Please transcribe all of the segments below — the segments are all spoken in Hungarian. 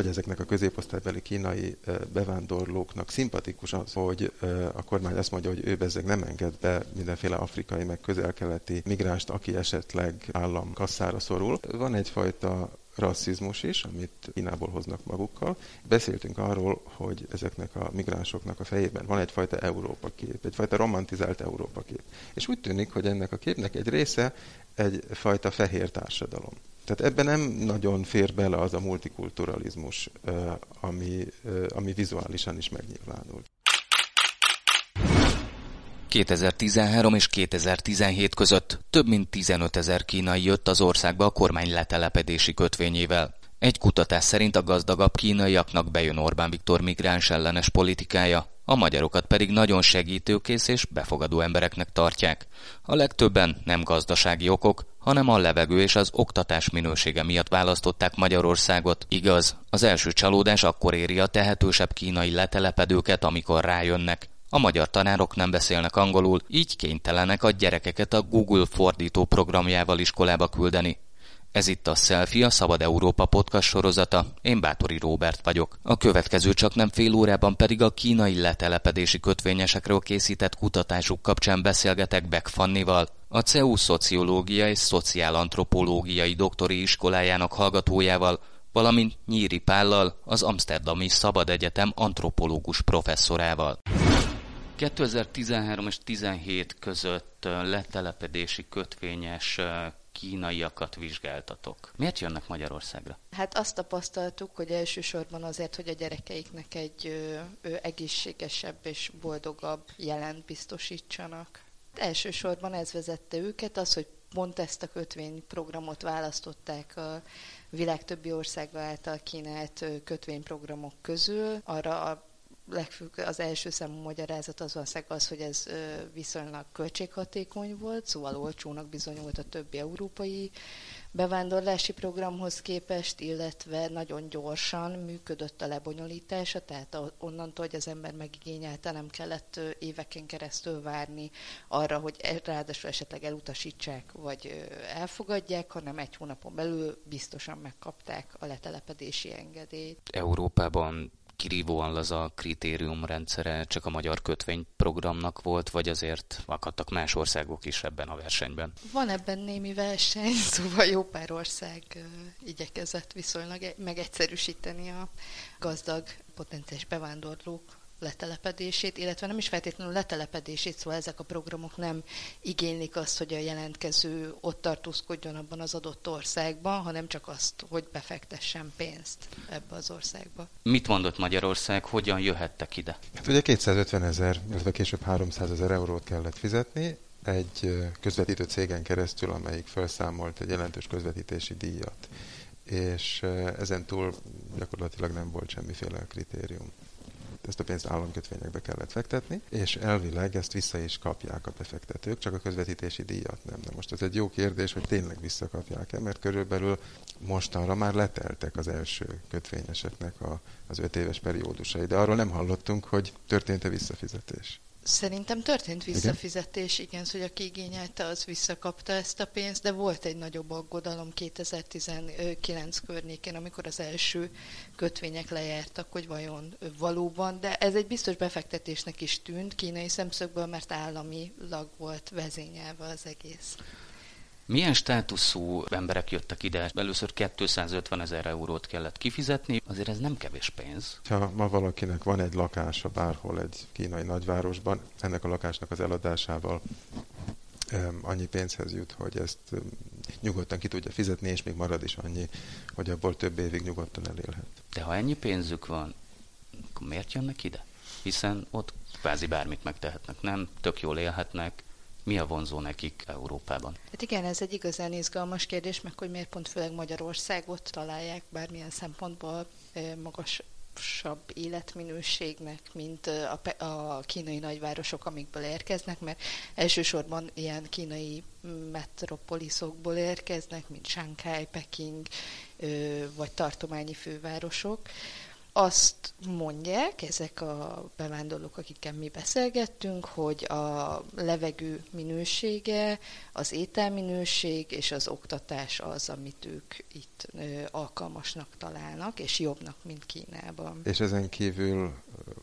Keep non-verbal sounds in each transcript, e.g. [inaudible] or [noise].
vagy ezeknek a középosztálybeli kínai bevándorlóknak szimpatikus az, hogy a kormány azt mondja, hogy ő bezzeg nem enged be mindenféle afrikai, meg közel-keleti migránst, aki esetleg állam kasszára szorul. Van egyfajta rasszizmus is, amit Kínából hoznak magukkal. Beszéltünk arról, hogy ezeknek a migránsoknak a fejében van egyfajta Európa kép, egyfajta romantizált Európa kép. És úgy tűnik, hogy ennek a képnek egy része egyfajta fehér társadalom. Tehát ebben nem nagyon fér bele az a multikulturalizmus, ami, ami vizuálisan is megnyilvánul. 2013 és 2017 között több mint 15 ezer kínai jött az országba a kormány letelepedési kötvényével. Egy kutatás szerint a gazdagabb kínaiaknak bejön Orbán Viktor migráns ellenes politikája, a magyarokat pedig nagyon segítőkész és befogadó embereknek tartják. A legtöbben nem gazdasági okok, hanem a levegő és az oktatás minősége miatt választották Magyarországot. Igaz, az első csalódás akkor éri a tehetősebb kínai letelepedőket, amikor rájönnek. A magyar tanárok nem beszélnek angolul, így kénytelenek a gyerekeket a Google fordító programjával iskolába küldeni. Ez itt a Selfie, a Szabad Európa podcast sorozata. Én Bátori Róbert vagyok. A következő csak nem fél órában pedig a kínai letelepedési kötvényesekről készített kutatásuk kapcsán beszélgetek Beck Fannival, a CEU szociológia és szociálantropológiai doktori iskolájának hallgatójával, valamint Nyíri Pállal, az Amsterdami Szabad Egyetem antropológus professzorával. 2013 és 17 között letelepedési kötvényes kínaiakat vizsgáltatok. Miért jönnek Magyarországra? Hát azt tapasztaltuk, hogy elsősorban azért, hogy a gyerekeiknek egy ö, egészségesebb és boldogabb jelent biztosítsanak. Elsősorban ez vezette őket, az, hogy pont ezt a kötvényprogramot választották a világ többi országa által kínált kötvényprogramok közül. Arra a legfőbb, az első számú magyarázat az valószínűleg az, hogy ez viszonylag költséghatékony volt, szóval olcsónak bizonyult a többi európai bevándorlási programhoz képest, illetve nagyon gyorsan működött a lebonyolítása, tehát onnantól, hogy az ember megigényelte, nem kellett éveken keresztül várni arra, hogy e, ráadásul esetleg elutasítsák, vagy elfogadják, hanem egy hónapon belül biztosan megkapták a letelepedési engedélyt. Európában kirívóan laza kritériumrendszere csak a magyar kötvényprogramnak volt, vagy azért akadtak más országok is ebben a versenyben? Van ebben némi verseny, [laughs] szóval jó pár ország igyekezett viszonylag e- megegyszerűsíteni a gazdag potenciális bevándorlók letelepedését, illetve nem is feltétlenül letelepedését, szóval ezek a programok nem igénylik azt, hogy a jelentkező ott tartózkodjon abban az adott országban, hanem csak azt, hogy befektessen pénzt ebbe az országba. Mit mondott Magyarország, hogyan jöhettek ide? Hát ugye 250 ezer, illetve később 300 ezer eurót kellett fizetni, egy közvetítő cégen keresztül, amelyik felszámolt egy jelentős közvetítési díjat. És ezen túl gyakorlatilag nem volt semmiféle kritérium ezt a pénzt államkötvényekbe kellett fektetni, és elvileg ezt vissza is kapják a befektetők, csak a közvetítési díjat nem. De most ez egy jó kérdés, hogy tényleg visszakapják-e, mert körülbelül mostanra már leteltek az első kötvényeseknek a, az öt éves periódusai, de arról nem hallottunk, hogy történt-e visszafizetés. Szerintem történt visszafizetés, igen, igen hogy aki igényelte, az visszakapta ezt a pénzt, de volt egy nagyobb aggodalom 2019 környékén, amikor az első kötvények lejártak, hogy vajon valóban, de ez egy biztos befektetésnek is tűnt kínai szemszögből, mert államilag volt vezényelve az egész. Milyen státuszú emberek jöttek ide? Először 250 ezer eurót kellett kifizetni, azért ez nem kevés pénz. Ha ma valakinek van egy lakása bárhol egy kínai nagyvárosban, ennek a lakásnak az eladásával annyi pénzhez jut, hogy ezt nyugodtan ki tudja fizetni, és még marad is annyi, hogy abból több évig nyugodtan elélhet. De ha ennyi pénzük van, akkor miért jönnek ide? Hiszen ott kvázi bármit megtehetnek, nem? Tök jól élhetnek, mi a vonzó nekik Európában? Hát igen, ez egy igazán izgalmas kérdés, meg hogy miért pont főleg Magyarországot találják bármilyen szempontból magasabb életminőségnek, mint a, a kínai nagyvárosok, amikből érkeznek, mert elsősorban ilyen kínai metropoliszokból érkeznek, mint Shanghai, Peking vagy tartományi fővárosok azt mondják ezek a bevándorlók, akikkel mi beszélgettünk, hogy a levegő minősége, az ételminőség és az oktatás az, amit ők itt alkalmasnak találnak, és jobbnak, mint Kínában. És ezen kívül,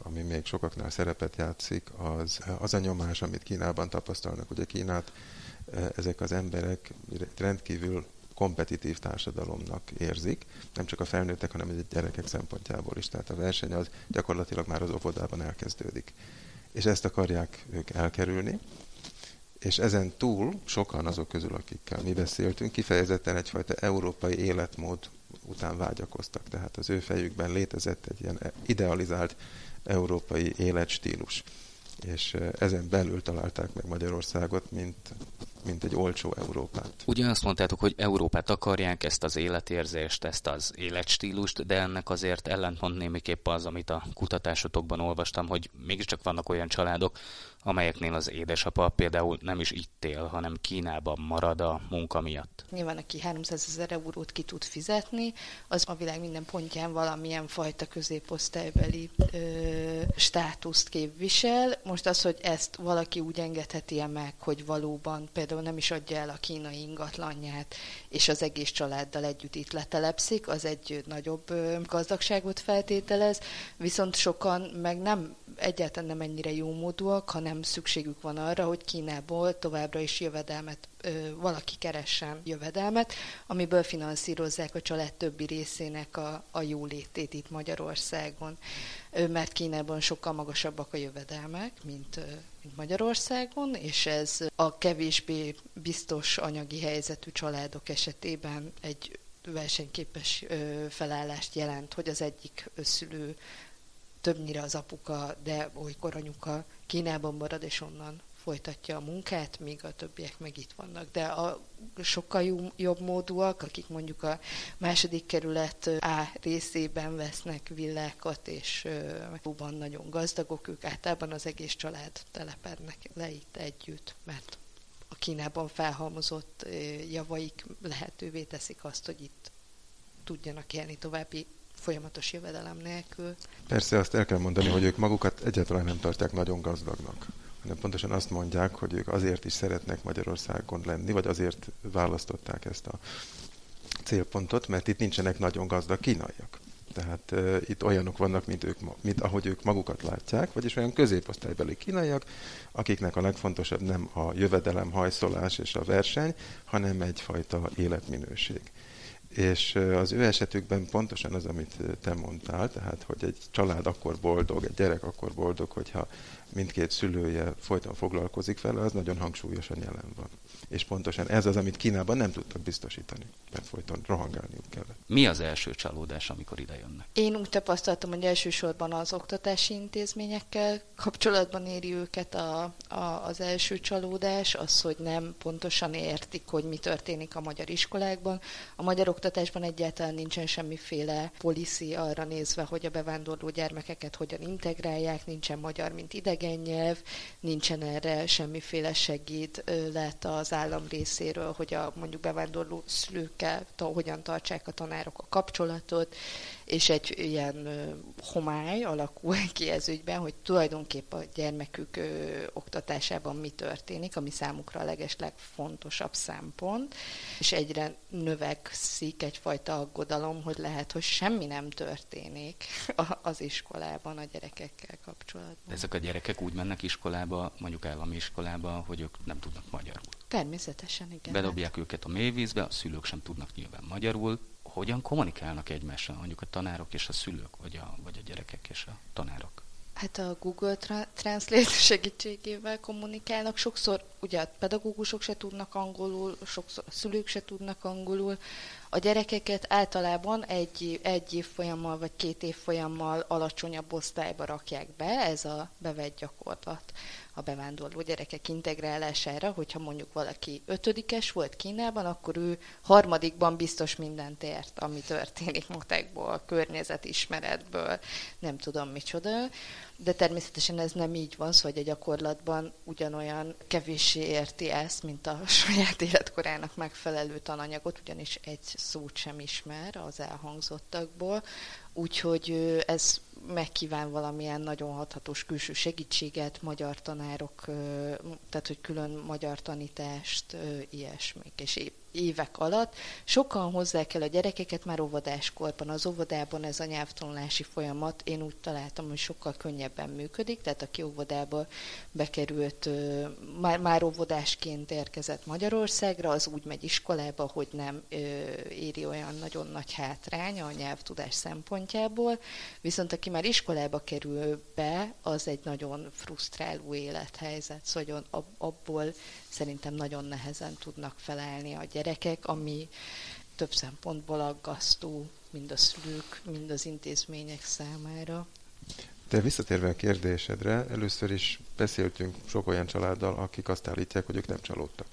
ami még sokaknál szerepet játszik, az, az a nyomás, amit Kínában tapasztalnak. Ugye Kínát ezek az emberek rendkívül kompetitív társadalomnak érzik, nem csak a felnőttek, hanem a gyerekek szempontjából is. Tehát a verseny az gyakorlatilag már az óvodában elkezdődik. És ezt akarják ők elkerülni, és ezen túl sokan azok közül, akikkel mi beszéltünk, kifejezetten egyfajta európai életmód után vágyakoztak. Tehát az ő fejükben létezett egy ilyen idealizált európai életstílus. És ezen belül találták meg Magyarországot, mint mint egy olcsó Európát. Ugye azt mondtátok, hogy Európát akarják, ezt az életérzést, ezt az életstílust, de ennek azért ellentmond némiképp az, amit a kutatásotokban olvastam, hogy mégiscsak vannak olyan családok, amelyeknél az édesapa például nem is itt él, hanem Kínában marad a munka miatt. Nyilván, aki 300 ezer eurót ki tud fizetni, az a világ minden pontján valamilyen fajta középosztálybeli ö, státuszt képvisel. Most az, hogy ezt valaki úgy engedheti -e meg, hogy valóban például nem is adja el a kínai ingatlanját, és az egész családdal együtt itt letelepszik, az egy nagyobb gazdagságot feltételez, viszont sokan meg nem egyáltalán nem ennyire jó módúak, hanem szükségük van arra, hogy Kínából továbbra is jövedelmet, ö, valaki keressen jövedelmet, amiből finanszírozzák a család többi részének a, a jólétét itt Magyarországon. Ö, mert Kínában sokkal magasabbak a jövedelmek, mint, ö, mint Magyarországon, és ez a kevésbé biztos anyagi helyzetű családok esetében egy versenyképes felállást jelent, hogy az egyik szülő többnyire az apuka, de olykor anyuka Kínában marad, és onnan folytatja a munkát, míg a többiek meg itt vannak. De a sokkal jobb módúak, akik mondjuk a második kerület A részében vesznek villákat, és van nagyon gazdagok, ők általában az egész család telepednek le itt együtt, mert a Kínában felhalmozott javaik lehetővé teszik azt, hogy itt tudjanak élni további folyamatos jövedelem nélkül. Persze azt el kell mondani, hogy ők magukat egyáltalán nem tartják nagyon gazdagnak hanem pontosan azt mondják, hogy ők azért is szeretnek Magyarországon lenni, vagy azért választották ezt a célpontot, mert itt nincsenek nagyon gazdag kínaiak. Tehát uh, itt olyanok vannak, mint, ők, mint ahogy ők magukat látják, vagyis olyan középosztálybeli kínaiak, akiknek a legfontosabb nem a jövedelem, hajszolás és a verseny, hanem egyfajta életminőség. És az ő esetükben pontosan az, amit te mondtál, tehát hogy egy család akkor boldog, egy gyerek akkor boldog, hogyha mindkét szülője folyton foglalkozik vele, az nagyon hangsúlyosan jelen van. És pontosan ez az, amit Kínában nem tudtak biztosítani, mert folyton rohangálniuk kellett. Mi az első csalódás, amikor ide jönnek? Én úgy tapasztaltam, hogy elsősorban az oktatási intézményekkel kapcsolatban éri őket a, a, az első csalódás, az, hogy nem pontosan értik, hogy mi történik a magyar iskolákban. A magyar oktatásban egyáltalán nincsen semmiféle policy arra nézve, hogy a bevándorló gyermekeket hogyan integrálják, nincsen magyar, mint idegen nyelv, nincsen erre semmiféle segéd lett az állam részéről, hogy a mondjuk bevándorló szülőkkel hogyan tartsák a tanárok a kapcsolatot, és egy ilyen homály alakul [laughs] ki ez ügyben, hogy tulajdonképp a gyermekük oktatásában mi történik, ami számukra a legesleg fontosabb szempont, és egyre növekszik egyfajta aggodalom, hogy lehet, hogy semmi nem történik [laughs] az iskolában a gyerekekkel kapcsolatban. Ezek a gyerekek úgy mennek iskolába, mondjuk állami iskolába, hogy ők nem tudnak magyarul. Természetesen, igen. Bedobják őket a mélyvízbe, a szülők sem tudnak nyilván magyarul, hogyan kommunikálnak egymással, mondjuk a tanárok és a szülők, vagy a, vagy a gyerekek és a tanárok? Hát a Google Tra- Translate [laughs] segítségével kommunikálnak. Sokszor ugye a pedagógusok se tudnak angolul, sokszor a szülők se tudnak angolul. A gyerekeket általában egy, egy év folyammal vagy két év folyammal alacsonyabb osztályba rakják be, ez a bevett gyakorlat a bevándorló gyerekek integrálására, hogyha mondjuk valaki ötödikes volt Kínában, akkor ő harmadikban biztos mindent ért, ami történik matekból, környezetismeretből, nem tudom micsoda. De természetesen ez nem így van, szóval a gyakorlatban ugyanolyan kevéssé érti ezt, mint a [laughs] saját életkorának megfelelő tananyagot, ugyanis egy szót sem ismer az elhangzottakból, úgyhogy ez megkíván valamilyen nagyon hathatós külső segítséget, magyar tanárok, tehát hogy külön magyar tanítást, ilyesmik, és évek alatt. Sokan hozzá kell a gyerekeket már óvodáskorban. Az óvodában ez a nyelvtanulási folyamat, én úgy találtam, hogy sokkal könnyebben működik, tehát aki óvodába bekerült, már, már óvodásként érkezett Magyarországra, az úgy megy iskolába, hogy nem éri olyan nagyon nagy hátrány a nyelvtudás szempontjából, viszont aki már iskolába kerül be, az egy nagyon frusztráló élethelyzet, szóval abból szerintem nagyon nehezen tudnak felállni a gyerekek, ami több szempontból aggasztó mind a szülők, mind az intézmények számára. De visszatérve a kérdésedre, először is beszéltünk sok olyan családdal, akik azt állítják, hogy ők nem csalódtak.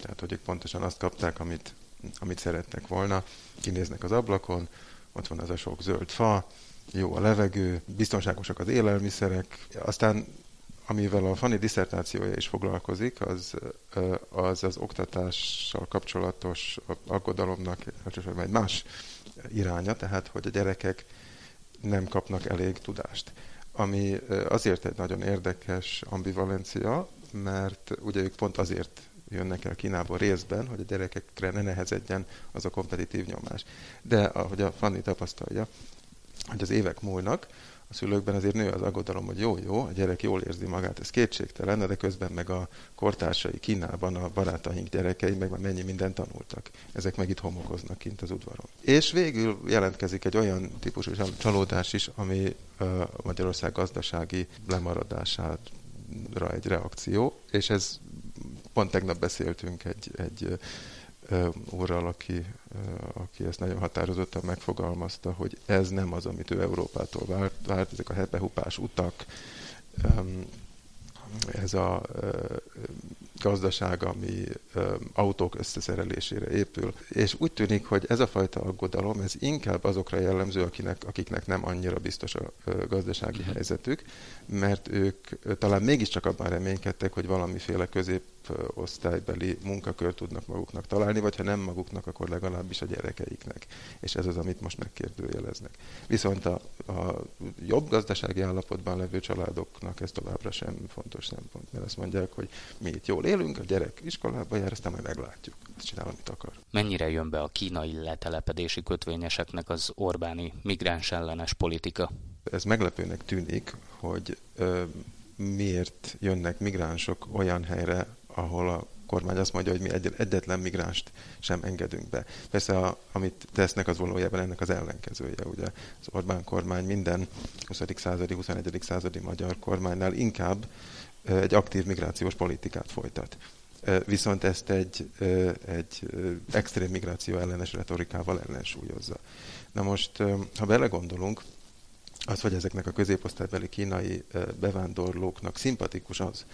Tehát, hogy ők pontosan azt kapták, amit, amit szerettek volna. Kinéznek az ablakon, ott van az a sok zöld fa, jó a levegő, biztonságosak az élelmiszerek. Aztán amivel a Fanny diszertációja is foglalkozik, az az, az oktatással kapcsolatos aggodalomnak egy más iránya, tehát hogy a gyerekek nem kapnak elég tudást. Ami azért egy nagyon érdekes ambivalencia, mert ugye ők pont azért jönnek el Kínából részben, hogy a gyerekekre ne nehezedjen az a kompetitív nyomás. De ahogy a Fanny tapasztalja, hogy az évek múlnak, a szülőkben azért nő az aggodalom, hogy jó, jó, a gyerek jól érzi magát, ez kétségtelen, de közben meg a kortársai Kínában, a barátaink gyerekei meg már mennyi mindent tanultak. Ezek meg itt homokoznak kint az udvaron. És végül jelentkezik egy olyan típusú csalódás is, ami Magyarország gazdasági lemaradására egy reakció, és ez pont tegnap beszéltünk egy, egy úrral, aki, aki ezt nagyon határozottan megfogalmazta, hogy ez nem az, amit ő Európától várt, várt ezek a hepehupás utak, ez a gazdaság, ami autók összeszerelésére épül. És úgy tűnik, hogy ez a fajta aggodalom, ez inkább azokra jellemző, akinek, akiknek nem annyira biztos a gazdasági helyzetük, mert ők talán mégiscsak abban reménykedtek, hogy valamiféle középosztálybeli munkakört tudnak maguknak találni, vagy ha nem maguknak, akkor legalábbis a gyerekeiknek. És ez az, amit most megkérdőjeleznek. Viszont a, a jobb gazdasági állapotban levő családoknak ez továbbra sem fontos szempont, mert azt mondják, hogy mi itt jól élünk, a gyerek iskolába jár, aztán majd meglátjuk. Azt csinál, amit akar. Mennyire jön be a kínai letelepedési kötvényeseknek az Orbáni migráns ellenes politika? Ez meglepőnek tűnik, hogy ö, miért jönnek migránsok olyan helyre, ahol a kormány azt mondja, hogy mi egy, egyetlen migránst sem engedünk be. Persze, a, amit tesznek, az valójában ennek az ellenkezője. Ugye az Orbán kormány minden 20. századi, 21. századi magyar kormánynál inkább egy aktív migrációs politikát folytat. Viszont ezt egy, egy extrém migráció ellenes retorikával ellensúlyozza. Na most, ha belegondolunk, az, hogy ezeknek a középosztálybeli kínai bevándorlóknak szimpatikus az,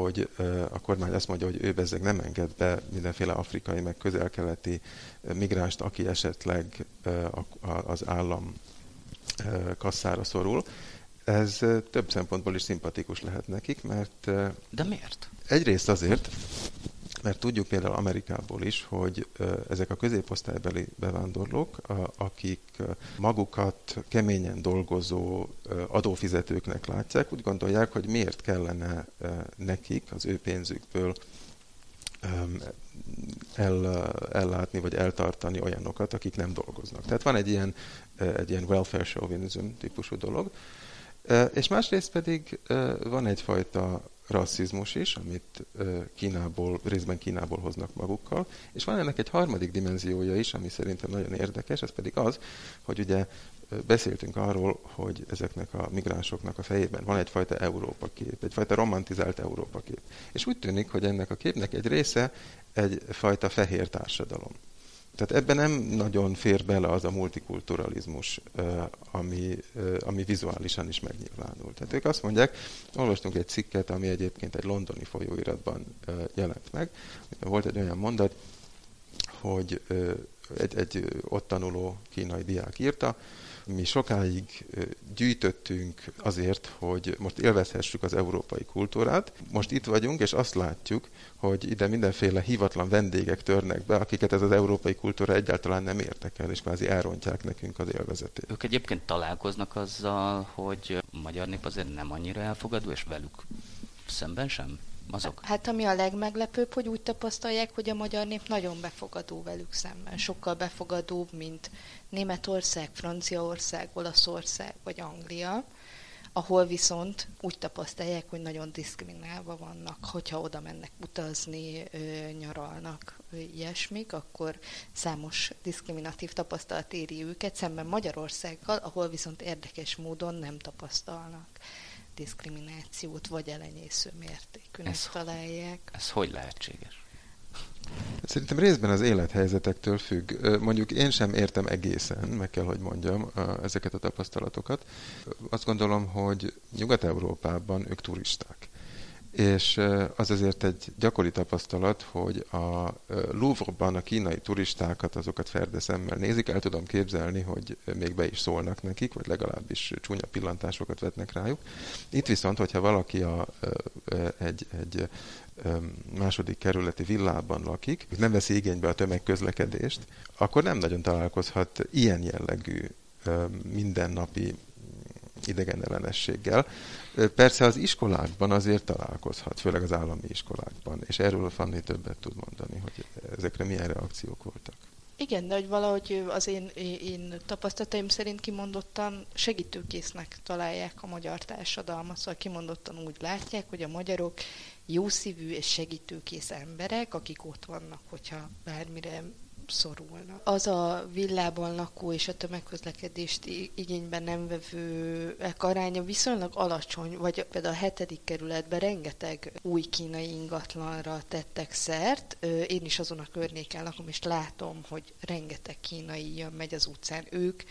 hogy a kormány azt mondja, hogy ő bezzeg nem enged be mindenféle afrikai, meg közel-keleti migránst, aki esetleg az állam kasszára szorul, ez több szempontból is szimpatikus lehet nekik, mert... De miért? Egyrészt azért, mert tudjuk például Amerikából is, hogy ezek a középosztálybeli bevándorlók, akik magukat keményen dolgozó adófizetőknek látják, úgy gondolják, hogy miért kellene nekik az ő pénzükből el, ellátni vagy eltartani olyanokat, akik nem dolgoznak. Tehát van egy ilyen, egy ilyen welfare chauvinism típusú dolog, és másrészt pedig van egyfajta rasszizmus is, amit Kínából, részben Kínából hoznak magukkal, és van ennek egy harmadik dimenziója is, ami szerintem nagyon érdekes, ez pedig az, hogy ugye beszéltünk arról, hogy ezeknek a migránsoknak a fejében van egyfajta Európa kép, egyfajta romantizált Európa kép. És úgy tűnik, hogy ennek a képnek egy része egyfajta fehér társadalom. Tehát ebben nem nagyon fér bele az a multikulturalizmus, ami, ami vizuálisan is megnyilvánul. Tehát ők azt mondják, olvastunk egy cikket, ami egyébként egy londoni folyóiratban jelent meg. Volt egy olyan mondat, hogy egy, egy ott tanuló kínai diák írta, mi sokáig gyűjtöttünk azért, hogy most élvezhessük az európai kultúrát. Most itt vagyunk, és azt látjuk, hogy ide mindenféle hivatlan vendégek törnek be, akiket ez az európai kultúra egyáltalán nem értek el, és kvázi elrontják nekünk az élvezetét. Ők egyébként találkoznak azzal, hogy a magyar nép azért nem annyira elfogadó, és velük szemben sem? Azok? Hát ami a legmeglepőbb, hogy úgy tapasztalják, hogy a magyar nép nagyon befogadó velük szemben. Sokkal befogadóbb, mint Németország, Franciaország, Olaszország vagy Anglia, ahol viszont úgy tapasztalják, hogy nagyon diszkriminálva vannak, hogyha oda mennek utazni, nyaralnak, ilyesmik, akkor számos diszkriminatív tapasztalat éri őket, szemben Magyarországgal, ahol viszont érdekes módon nem tapasztalnak diszkriminációt, vagy elenyésző mértékűnek ez, találják. Ez hogy lehetséges? Szerintem részben az élethelyzetektől függ. Mondjuk én sem értem egészen, meg kell, hogy mondjam, ezeket a tapasztalatokat. Azt gondolom, hogy Nyugat-Európában ők turisták és az azért egy gyakori tapasztalat, hogy a Louvre-ban a kínai turistákat, azokat ferde szemmel nézik, el tudom képzelni, hogy még be is szólnak nekik, vagy legalábbis csúnya pillantásokat vetnek rájuk. Itt viszont, hogyha valaki a, egy, egy második kerületi villában lakik, nem veszi igénybe a tömegközlekedést, akkor nem nagyon találkozhat ilyen jellegű mindennapi idegenellenességgel. Persze az iskolákban azért találkozhat, főleg az állami iskolákban, és erről a Fanni többet tud mondani, hogy ezekre milyen reakciók voltak. Igen, de hogy valahogy az én, én tapasztalataim szerint kimondottan segítőkésznek találják a magyar társadalmat, szóval kimondottan úgy látják, hogy a magyarok jószívű és segítőkész emberek, akik ott vannak, hogyha bármire szorulnak. Az a villában lakó és a tömegközlekedést igényben nem vevőek aránya viszonylag alacsony, vagy például a hetedik kerületben rengeteg új kínai ingatlanra tettek szert. Én is azon a környéken lakom, és látom, hogy rengeteg kínai jön, megy az utcán. Ők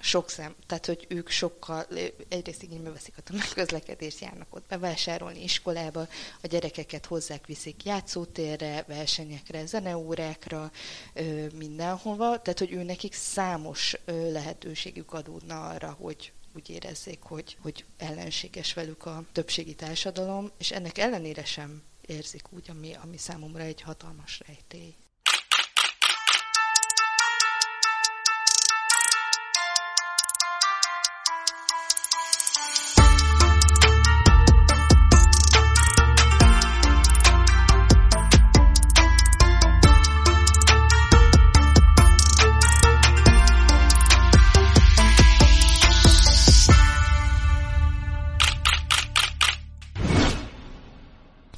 sok szem, tehát hogy ők sokkal, egyrészt igénybe veszik a tömegközlekedést, járnak ott bevásárolni iskolába, a gyerekeket hozzák, viszik játszótérre, versenyekre, zeneórákra, mindenhova, tehát hogy ő nekik számos lehetőségük adódna arra, hogy úgy érezzék, hogy, hogy ellenséges velük a többségi társadalom, és ennek ellenére sem érzik úgy, ami, ami számomra egy hatalmas rejtély.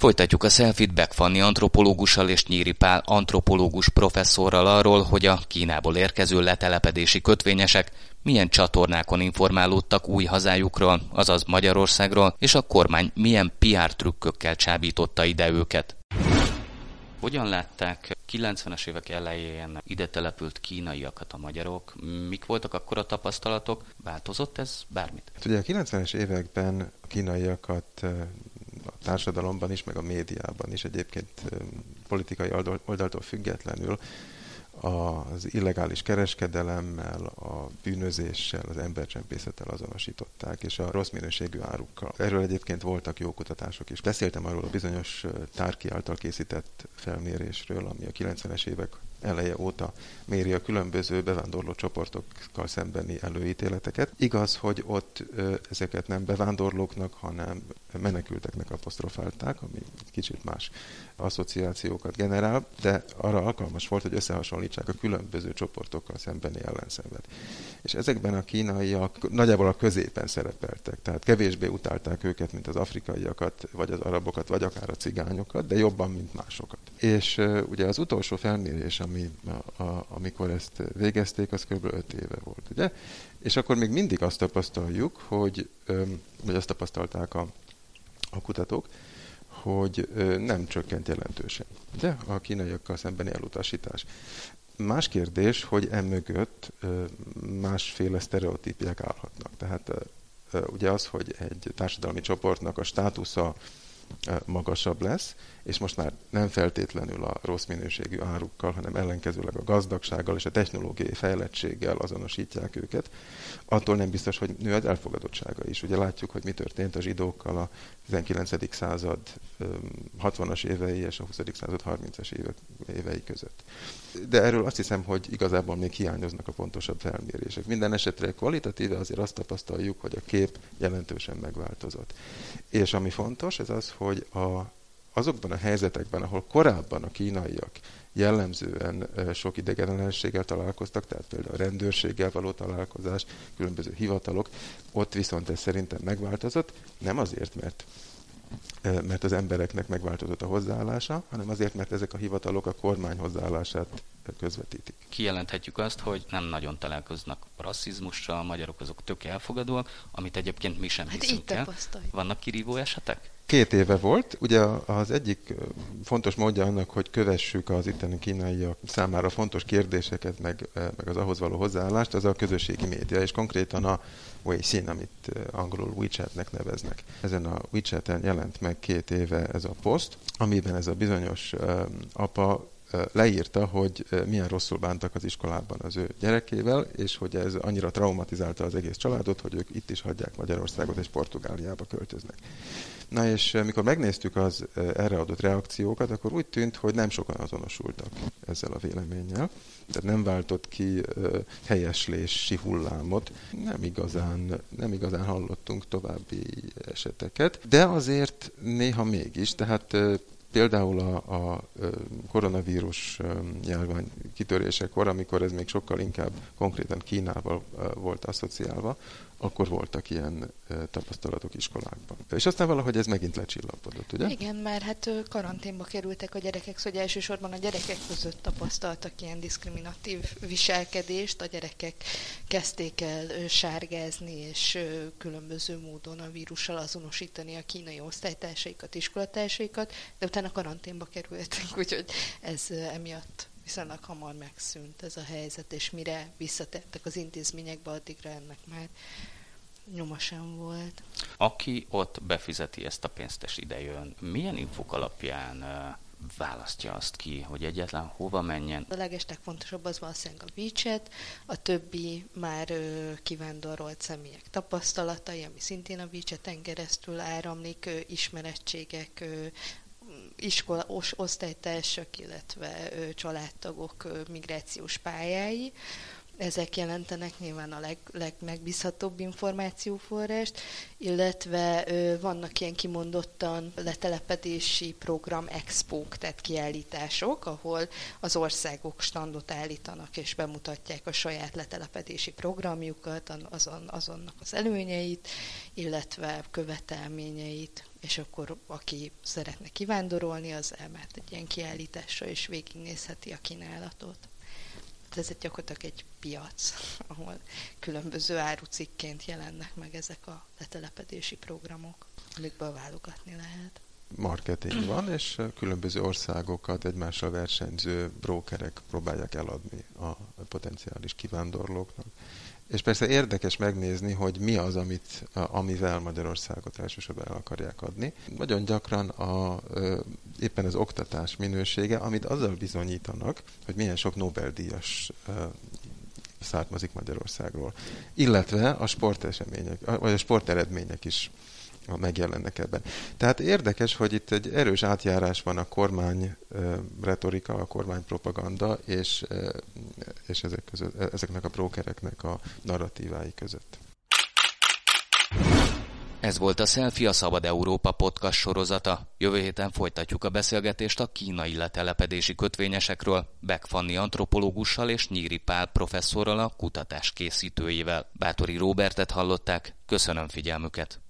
Folytatjuk a selfit Beck antropológussal és Nyíri Pál antropológus professzorral arról, hogy a Kínából érkező letelepedési kötvényesek milyen csatornákon informálódtak új hazájukról, azaz Magyarországról, és a kormány milyen PR trükkökkel csábította ide őket. Hogyan látták 90-es évek elején ide települt kínaiakat a magyarok? Mik voltak akkor a tapasztalatok? Változott ez bármit? Hát ugye a 90-es években a kínaiakat a társadalomban is, meg a médiában is egyébként politikai oldaltól függetlenül az illegális kereskedelemmel, a bűnözéssel, az embercsempészettel azonosították, és a rossz minőségű árukkal. Erről egyébként voltak jó kutatások is. Beszéltem arról a bizonyos Tárki által készített felmérésről, ami a 90-es évek eleje óta méri a különböző bevándorló csoportokkal szembeni előítéleteket. Igaz, hogy ott ezeket nem bevándorlóknak, hanem menekülteknek apostrofálták, ami kicsit más asszociációkat generál, de arra alkalmas volt, hogy összehasonlítsák a különböző csoportokkal szembeni ellenszenvet. És ezekben a kínaiak nagyjából a középen szerepeltek, tehát kevésbé utálták őket, mint az afrikaiakat, vagy az arabokat, vagy akár a cigányokat, de jobban, mint másokat. És uh, ugye az utolsó felmérés, ami, a, a, amikor ezt végezték, az kb. 5 éve volt, ugye? És akkor még mindig azt tapasztaljuk, hogy, um, vagy azt tapasztalták a, a kutatók, hogy nem csökkent jelentősen. De a kínaiakkal szembeni elutasítás. Más kérdés, hogy emögött másféle sztereotípiák állhatnak. Tehát ugye az, hogy egy társadalmi csoportnak a státusza magasabb lesz, és most már nem feltétlenül a rossz minőségű árukkal, hanem ellenkezőleg a gazdagsággal és a technológiai fejlettséggel azonosítják őket, attól nem biztos, hogy nő az elfogadottsága is. Ugye látjuk, hogy mi történt a zsidókkal a 19. század 60-as évei és a 20. század 30-as évei között. De erről azt hiszem, hogy igazából még hiányoznak a pontosabb felmérések. Minden esetre kvalitatíve azért azt tapasztaljuk, hogy a kép jelentősen megváltozott. És ami fontos, ez az, hogy a azokban a helyzetekben, ahol korábban a kínaiak jellemzően sok idegenellenséggel találkoztak, tehát például a rendőrséggel való találkozás, különböző hivatalok, ott viszont ez szerintem megváltozott, nem azért, mert mert az embereknek megváltozott a hozzáállása, hanem azért, mert ezek a hivatalok a kormány hozzáállását közvetítik. Kijelenthetjük azt, hogy nem nagyon találkoznak rasszizmussal, a magyarok azok tök elfogadóak, amit egyébként mi sem hát hiszünk el. Vannak kirívó esetek? Két éve volt. Ugye az egyik fontos módja annak, hogy kövessük az itteni kínaiak számára fontos kérdéseket, meg, meg az ahhoz való hozzáállást, az a közösségi média, és konkrétan a Weixin, amit angolul WeChatnek neveznek. Ezen a WeChaten jelent meg két éve ez a poszt, amiben ez a bizonyos apa leírta, hogy milyen rosszul bántak az iskolában az ő gyerekével, és hogy ez annyira traumatizálta az egész családot, hogy ők itt is hagyják Magyarországot és Portugáliába költöznek. Na és mikor megnéztük az erre adott reakciókat, akkor úgy tűnt, hogy nem sokan azonosultak ezzel a véleménnyel. Tehát nem váltott ki helyeslési hullámot. Nem igazán, nem igazán hallottunk további eseteket, de azért néha mégis. Tehát Például a, a koronavírus járvány kitörésekor, amikor ez még sokkal inkább konkrétan Kínával volt asszociálva, akkor voltak ilyen tapasztalatok iskolákban. És aztán valahogy ez megint lecsillapodott, ugye? Igen, mert hát karanténba kerültek a gyerekek, szóval elsősorban a gyerekek között tapasztaltak ilyen diszkriminatív viselkedést, a gyerekek kezdték el sárgázni és különböző módon a vírussal azonosítani a kínai osztálytársaikat, iskolatársaikat, de utána karanténba kerültek, [laughs] úgyhogy ez emiatt viszonylag hamar megszűnt ez a helyzet, és mire visszatértek az intézményekbe, addigra ennek már nyoma sem volt. Aki ott befizeti ezt a pénzt és idejön, milyen infok alapján választja azt ki, hogy egyetlen hova menjen? A legestek fontosabb az valószínűleg a WeChat, a többi már ö, kivándorolt személyek tapasztalatai, ami szintén a WeChat-en keresztül áramlik, ö, ismerettségek, ö, iskola, os, osztálytársak, illetve családtagok migrációs pályái. Ezek jelentenek nyilván a leg, legmegbízhatóbb információforrást, illetve ö, vannak ilyen kimondottan letelepedési program expók, tehát kiállítások, ahol az országok standot állítanak és bemutatják a saját letelepedési programjukat, azon, azonnak az előnyeit, illetve követelményeit és akkor aki szeretne kivándorolni, az elmehet egy ilyen kiállításra, és végignézheti a kínálatot. Ez egy gyakorlatilag egy piac, [laughs] ahol különböző árucikként jelennek meg ezek a letelepedési programok, amikből válogatni lehet. Marketing [clears throat] van, és különböző országokat egymással versenyző brókerek próbálják eladni a potenciális kivándorlóknak. És persze érdekes megnézni, hogy mi az, amit, amivel Magyarországot elsősorban el akarják adni. Nagyon gyakran a, éppen az oktatás minősége, amit azzal bizonyítanak, hogy milyen sok Nobel-díjas származik Magyarországról. Illetve a sportesemények, vagy a sporteredmények is megjelennek ebben. Tehát érdekes, hogy itt egy erős átjárás van a kormány retorika, a kormány propaganda, és, és ezek között, ezeknek a brókereknek a narratívái között. Ez volt a Selfie a Szabad Európa podcast sorozata. Jövő héten folytatjuk a beszélgetést a kínai letelepedési kötvényesekről, Beck Fanni antropológussal és Nyíri Pál professzorral a kutatás készítőjével. Bátori Róbertet hallották, köszönöm figyelmüket!